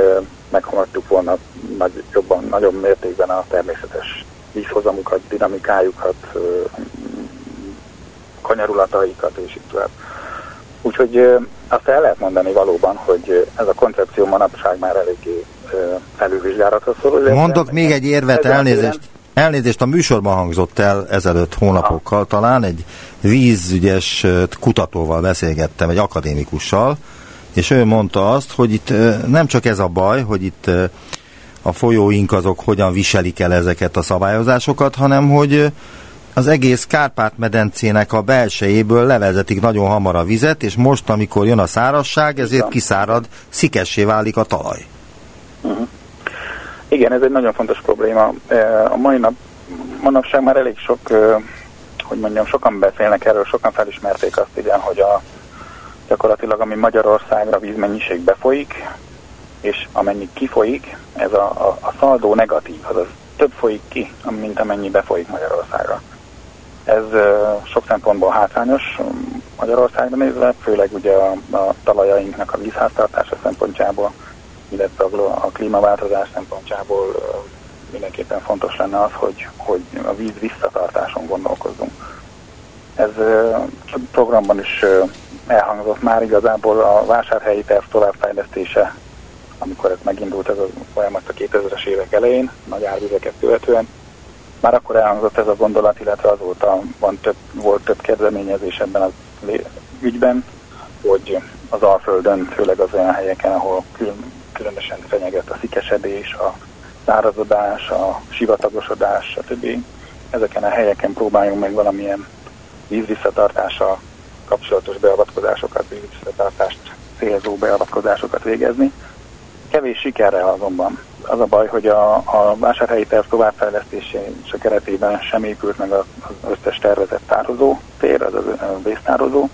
meghaladtuk volna nagy, jobban, nagyobb mértékben a természetes vízhozamukat, dinamikájukat, kanyarulataikat, és így tovább. Úgyhogy azt el lehet mondani valóban, hogy ez a koncepció manapság már eléggé felülvizsgálatra szorul. Mondok még egy érvet, elnézést. Elnézést, a műsorban hangzott el ezelőtt hónapokkal talán, egy vízügyes kutatóval beszélgettem, egy akadémikussal, és ő mondta azt, hogy itt nem csak ez a baj, hogy itt a folyóink azok hogyan viselik el ezeket a szabályozásokat, hanem hogy az egész Kárpát-medencének a belsejéből levezetik nagyon hamar a vizet, és most, amikor jön a szárasság, ezért kiszárad, szikessé válik a talaj. Uh-huh. Igen, ez egy nagyon fontos probléma. A mai nap, manapság már elég sok, hogy mondjam, sokan beszélnek erről, sokan felismerték azt, igen, hogy a, gyakorlatilag ami Magyarországra vízmennyiség befolyik, és amennyi kifolyik, ez a, a, a szaldó negatív, azaz több folyik ki, mint amennyi befolyik Magyarországra. Ez sok szempontból hátrányos Magyarországra nézve, főleg ugye a, a talajainknak a vízháztartása szempontjából, illetve a, a klímaváltozás szempontjából mindenképpen fontos lenne az, hogy, hogy a víz visszatartáson gondolkozzunk. Ez programban is elhangzott már igazából a vásárhelyi terv továbbfejlesztése amikor ez megindult ez a folyamat a 2000-es évek elején, nagy árvizeket követően. Már akkor elhangzott ez a gondolat, illetve azóta van több, volt több kezdeményezés ebben az ügyben, hogy az Alföldön, főleg az olyan helyeken, ahol külön, különösen fenyeget a szikesedés, a szárazodás, a sivatagosodás, stb. Ezeken a helyeken próbáljunk meg valamilyen vízvisszatartással kapcsolatos beavatkozásokat, vízvisszatartást célzó beavatkozásokat végezni. Kevés sikerre azonban. Az a baj, hogy a, a vásárhelyi terv továbbfejlesztése keretében sem épült meg az összes tervezett tározó tér, az a vésztározó,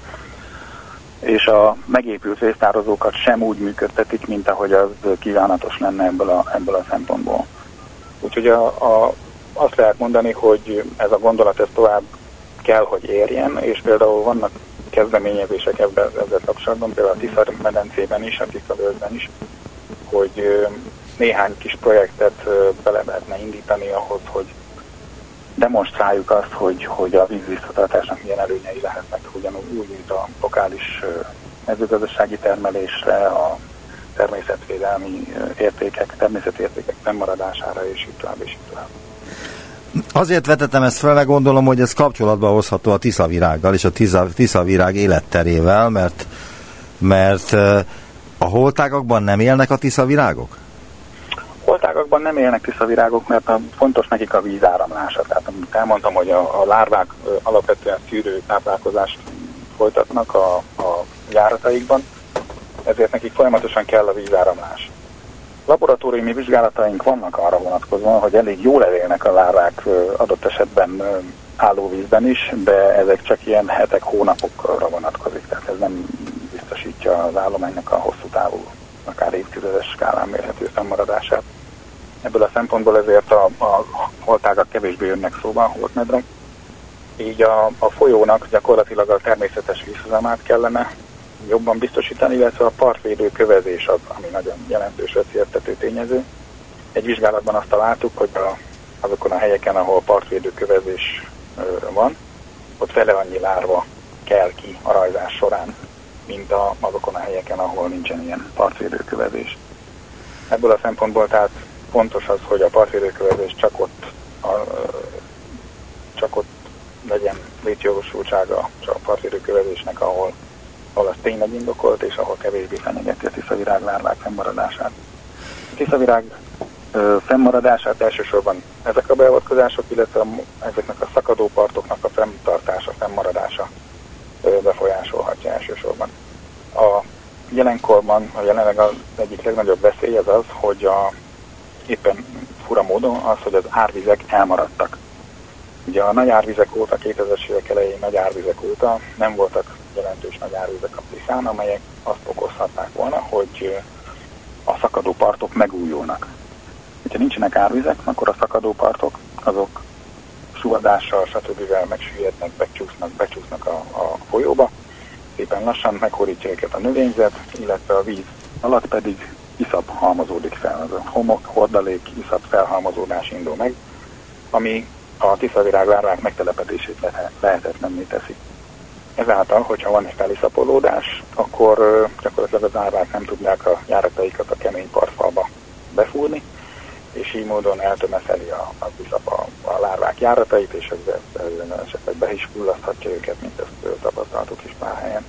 és a megépült vésztározókat sem úgy működtetik, mint ahogy az kívánatos lenne ebből a, ebből a szempontból. Úgyhogy a, a, azt lehet mondani, hogy ez a gondolat ez tovább kell, hogy érjen, és például vannak kezdeményezések ebben, ezzel kapcsolatban, például a Tiszar medencében is, a Tiszavölgyben is, hogy néhány kis projektet bele lehetne indítani ahhoz, hogy demonstráljuk azt, hogy, hogy a vízvisszatartásnak milyen előnyei lehetnek, ugyanúgy úgy, mint a lokális mezőgazdasági termelésre, a természetvédelmi értékek, természetértékek fennmaradására, és így tovább, és így tovább. Azért vetettem ezt fel, gondolom, hogy ez kapcsolatba hozható a tiszavirággal és a tiszavirág életterével, mert, mert a holtágakban nem élnek a tiszavirágok? Holtágakban nem élnek tiszavirágok, mert a, fontos nekik a vízáramlása. Tehát amit elmondtam, hogy a, a lárvák alapvetően szűrő táplálkozást folytatnak a, a járataikban, ezért nekik folyamatosan kell a vízáramlás. Laboratóriumi vizsgálataink vannak arra vonatkozóan, hogy elég jól elélnek a lárvák adott esetben állóvízben is, de ezek csak ilyen hetek, hónapokra vonatkozik, tehát ez nem biztosítja az állománynak a hosszú távú, akár évtizedes skálán mérhető fennmaradását. Ebből a szempontból ezért a, a holtágak kevésbé jönnek szóba a holtmedre. Így a, a folyónak gyakorlatilag a természetes vízhozamát kellene jobban biztosítani, illetve a partvédő kövezés az, ami nagyon jelentős veszélyeztető tényező. Egy vizsgálatban azt találtuk, hogy a, azokon a helyeken, ahol partvédő kövezés van, ott fele annyi lárva kell ki a rajzás során, mint a, azokon a helyeken, ahol nincsen ilyen partvédőkövezés. Ebből a szempontból tehát fontos az, hogy a partvédőkövezés csak ott, a, csak ott legyen létjogosultsága csak a partvédőkövezésnek, ahol, ahol az tényleg indokolt, és ahol kevésbé fenyegeti a tiszavirág lárvák fennmaradását. A tiszavirág fennmaradását elsősorban ezek a beavatkozások, illetve ezeknek a szakadó partoknak a fenntartása, fennmaradása befolyásolhatja elsősorban. A jelenkorban, a jelenleg az egyik legnagyobb veszély az az, hogy a, éppen fura módon az, hogy az árvizek elmaradtak. Ugye a nagy árvizek óta, 2000-es évek elején nagy árvizek óta nem voltak jelentős nagy árvizek a Tiszán, amelyek azt okozhatták volna, hogy a szakadó partok megújulnak. Ha nincsenek árvizek, akkor a szakadó partok azok suhadással, stb. megsüllyednek, becsúsznak, becsúsznak a, a folyóba, szépen lassan meghorítja őket a növényzet, illetve a víz alatt pedig iszap halmozódik fel, az a homok, hordalék, iszap felhalmozódás indul meg, ami a tiszavirág lárvák megtelepedését lehetetlenné teszi. Ezáltal, hogyha van egy feliszapolódás, akkor gyakorlatilag az árvák nem tudják a járataikat a kemény partfalba befúrni, és így módon eltömeszeli a, a, a, a lárvák járatait, és ezzel esetleg be is fullaszthatja őket, mint ezt tapasztaltuk is pár helyen.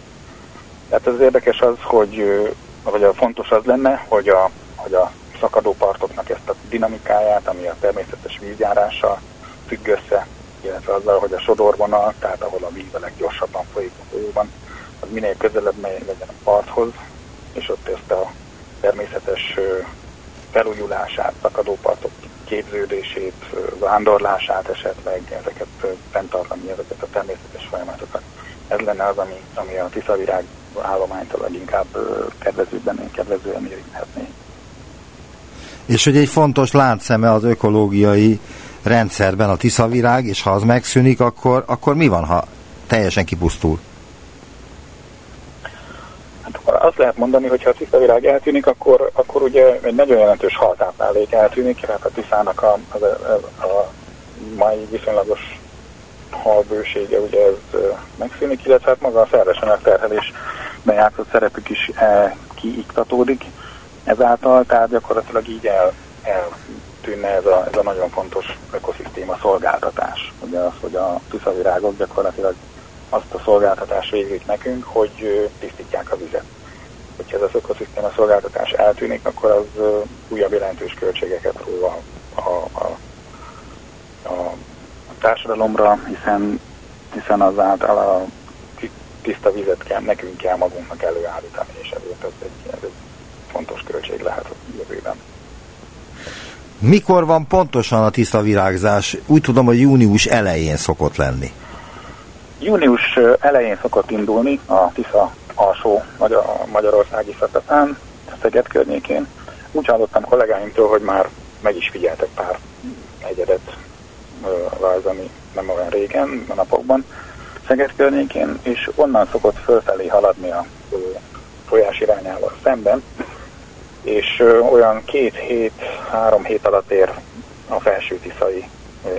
Tehát az érdekes az, hogy vagy a fontos az lenne, hogy a, hogy a szakadó partoknak ezt a dinamikáját, ami a természetes vízjárással függ össze, illetve azzal, hogy a sodorvonal, tehát ahol a víz a leggyorsabban folyik a folyóban, az minél közelebb legyen a parthoz, és ott ezt a természetes felújulását, szakadópartok képződését, vándorlását esetleg, ezeket fenntartani, ezeket a természetes folyamatokat. Ez lenne az, ami, ami a tiszavirág állományt a leginkább kedvezőbben, kedvezően érinthetné. És hogy egy fontos láncszeme az ökológiai rendszerben a tiszavirág, és ha az megszűnik, akkor, akkor mi van, ha teljesen kipusztul? azt lehet mondani, hogy ha a tisztavirág eltűnik, akkor, akkor ugye egy nagyon jelentős haltáplálék eltűnik, tehát a tiszának a, a, a, a mai viszonylagos halbősége ugye ez megszűnik, illetve hát maga a szerves anyagterhelés bejátszott szerepük is e, kiiktatódik ezáltal, tehát gyakorlatilag így el, eltűnne ez a, ez a nagyon fontos ökoszisztéma szolgáltatás. Ugye az, hogy a tiszavirágok gyakorlatilag azt a szolgáltatást végzik nekünk, hogy tisztítják a vizet hogyha ez az ökoszisztéma szolgáltatás eltűnik, akkor az újabb jelentős költségeket ró a, a, a, a társadalomra, hiszen, hiszen azáltal a tiszta vizet kell, nekünk kell magunknak előállítani, és ezért ez egy, ez egy fontos költség lehet a jövőben. Mikor van pontosan a tiszta virágzás? Úgy tudom, hogy június elején szokott lenni. Június elején szokott indulni a Tisza alsó Magyar, magyarországi szakaszán, Szeged környékén. Úgy hallottam kollégáimtól, hogy már meg is figyeltek pár egyedet rajzani nem olyan régen, a napokban, Szeged környékén, és onnan szokott fölfelé haladni a folyás irányával szemben, és olyan két hét, három hét alatt ér a felső tiszai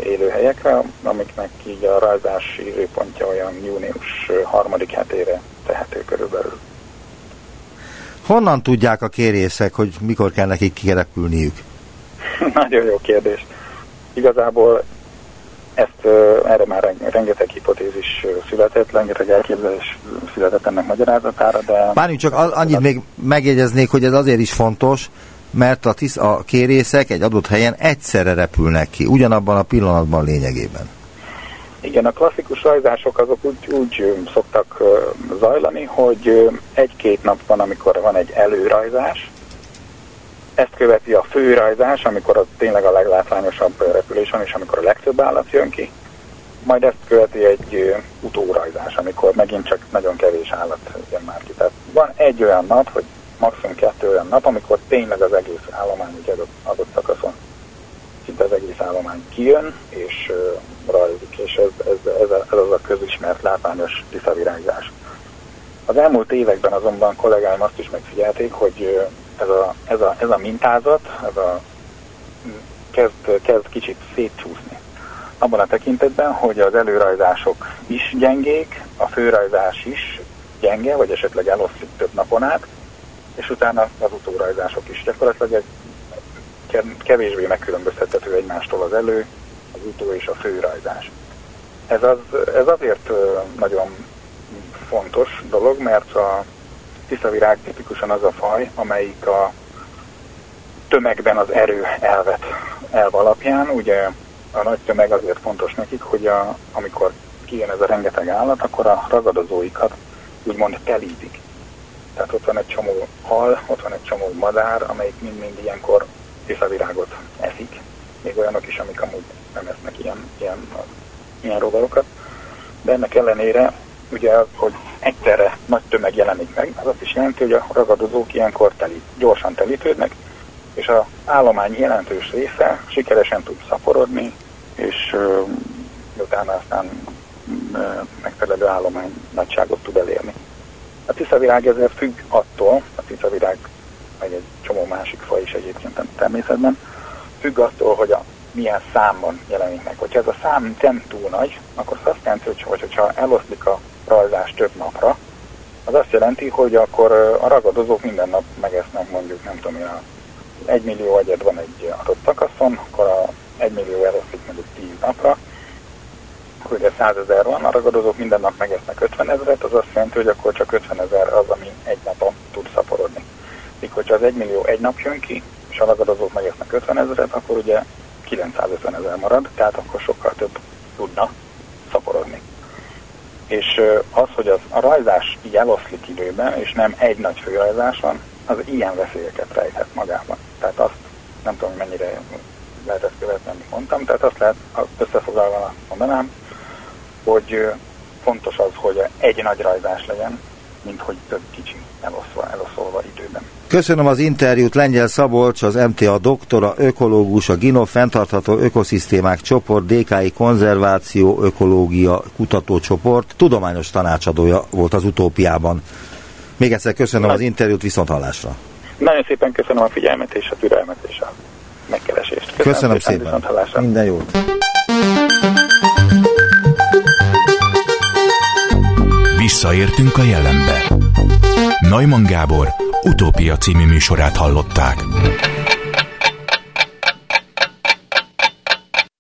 élőhelyekre, amiknek így a rajzási időpontja olyan június harmadik hetére tehető körülbelül. Honnan tudják a kérészek, hogy mikor kell nekik kirepülniük? Nagyon jó kérdés. Igazából ezt erre már rengeteg hipotézis született, rengeteg elképzelés született ennek magyarázatára, de... Várjunk csak annyit még megjegyeznék, hogy ez azért is fontos, mert a, tisz, a kérészek egy adott helyen egyszerre repülnek ki, ugyanabban a pillanatban lényegében. Igen, a klasszikus rajzások azok úgy, úgy szoktak zajlani, hogy egy-két nap van, amikor van egy előrajzás, ezt követi a főrajzás, amikor az tényleg a leglátványosabb repülés van, és amikor a legtöbb állat jön ki, majd ezt követi egy utórajzás, amikor megint csak nagyon kevés állat jön már ki. Tehát van egy olyan nap, hogy maximum kettő olyan nap, amikor tényleg az egész állomány egy adott, adott szakaszon szinte az egész állomány kijön, és uh, rajzik, és ez, ez, ez, ez az a közismert látványos tiszavirágzás. Az elmúlt években azonban kollégáim azt is megfigyelték, hogy ez a, ez a, ez a mintázat, ez a, kezd, kezd kicsit szétcsúszni. Abban a tekintetben, hogy az előrajzások is gyengék, a főrajzás is gyenge, vagy esetleg eloszlik több napon át, és utána az utórajzások is gyakorlatilag egy kevésbé megkülönböztethető egymástól az elő, az utó és a főrajzás. Ez, az, ez azért nagyon fontos dolog, mert a tiszavirág tipikusan az a faj, amelyik a tömegben az erő elvet elv alapján, ugye a nagy tömeg azért fontos nekik, hogy a, amikor kijön ez a rengeteg állat, akkor a ragadozóikat úgymond telítik. Tehát ott van egy csomó hal, ott van egy csomó madár, amelyik mind-mind ilyenkor tiszavirágot eszik. Még olyanok is, amik amúgy nem esznek ilyen, ilyen, ilyen rovarokat. De ennek ellenére, ugye, hogy egyszerre nagy tömeg jelenik meg, az azt is jelenti, hogy a ragadozók ilyenkor telít, gyorsan telítődnek, és az állomány jelentős része sikeresen tud szaporodni, és uh, utána aztán uh, megfelelő állomány nagyságot tud elérni. A tiszavirág ezért függ attól, a tiszavirág, vagy egy csomó másik faj is egyébként a természetben, függ attól, hogy a milyen számban jelenik meg. Hogyha ez a szám nem túl nagy, akkor az azt jelenti, hogy hogyha eloszlik a rajzás több napra, az azt jelenti, hogy akkor a ragadozók minden nap megesznek mondjuk, nem tudom, a 1 millió agyad van egy adott szakaszon, akkor a 1 millió eloszlik mondjuk 10 napra, akkor ugye 100 ezer van, a ragadozók minden nap megesznek 50 ezeret, az azt jelenti, hogy akkor csak 50 ezer az, ami egy napon tud szaporodni. Míg hogyha az 1 millió egy nap jön ki, és a ragadozók megesznek 50 ezeret, akkor ugye 950 ezer marad, tehát akkor sokkal több tudna szaporodni. És az, hogy az, a rajzás így eloszlik időben, és nem egy nagy főrajzás van, az ilyen veszélyeket rejthet magában. Tehát azt nem tudom, mennyire lehet ezt követni, amit mondtam, tehát azt lehet összefoglalva mondanám, hogy fontos az, hogy egy nagy rajzás legyen, mint hogy több kicsi eloszva, eloszolva időben. Köszönöm az interjút Lengyel Szabolcs, az MTA doktora, ökológus, a GINO fenntartható ökoszisztémák csoport, DKI konzerváció, ökológia kutatócsoport, tudományos tanácsadója volt az utópiában. Még egyszer köszönöm Nagy. az interjút, viszont hallásra. Nagyon szépen köszönöm a figyelmet és a türelmet és a megkeresést. Köszönöm, köszönöm szépen. szépen. Minden jót. Visszaértünk a jelenbe. Neumann Gábor utópia című műsorát hallották.